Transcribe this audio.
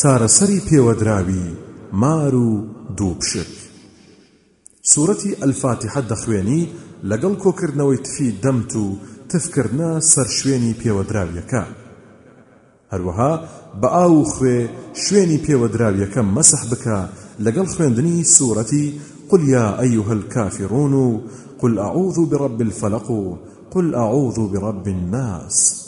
چارەسەری پێوەدراوی مار و دوو پشک سوورەتی ئەلفاتحە دەخوێنی لەگەڵ کۆکردنەوەی تفی دەمت و تفکردە سەر شوێنی پێوەدراویەکە. هەروەها بە ئاو خوێ شوێنی پێوەدراویەکە مەسح بکە لەگەڵ خوێندنی سوورەتی قل يا أيها الكافرون قل أعوذ برب الفلق قل أعوذ برب الناس.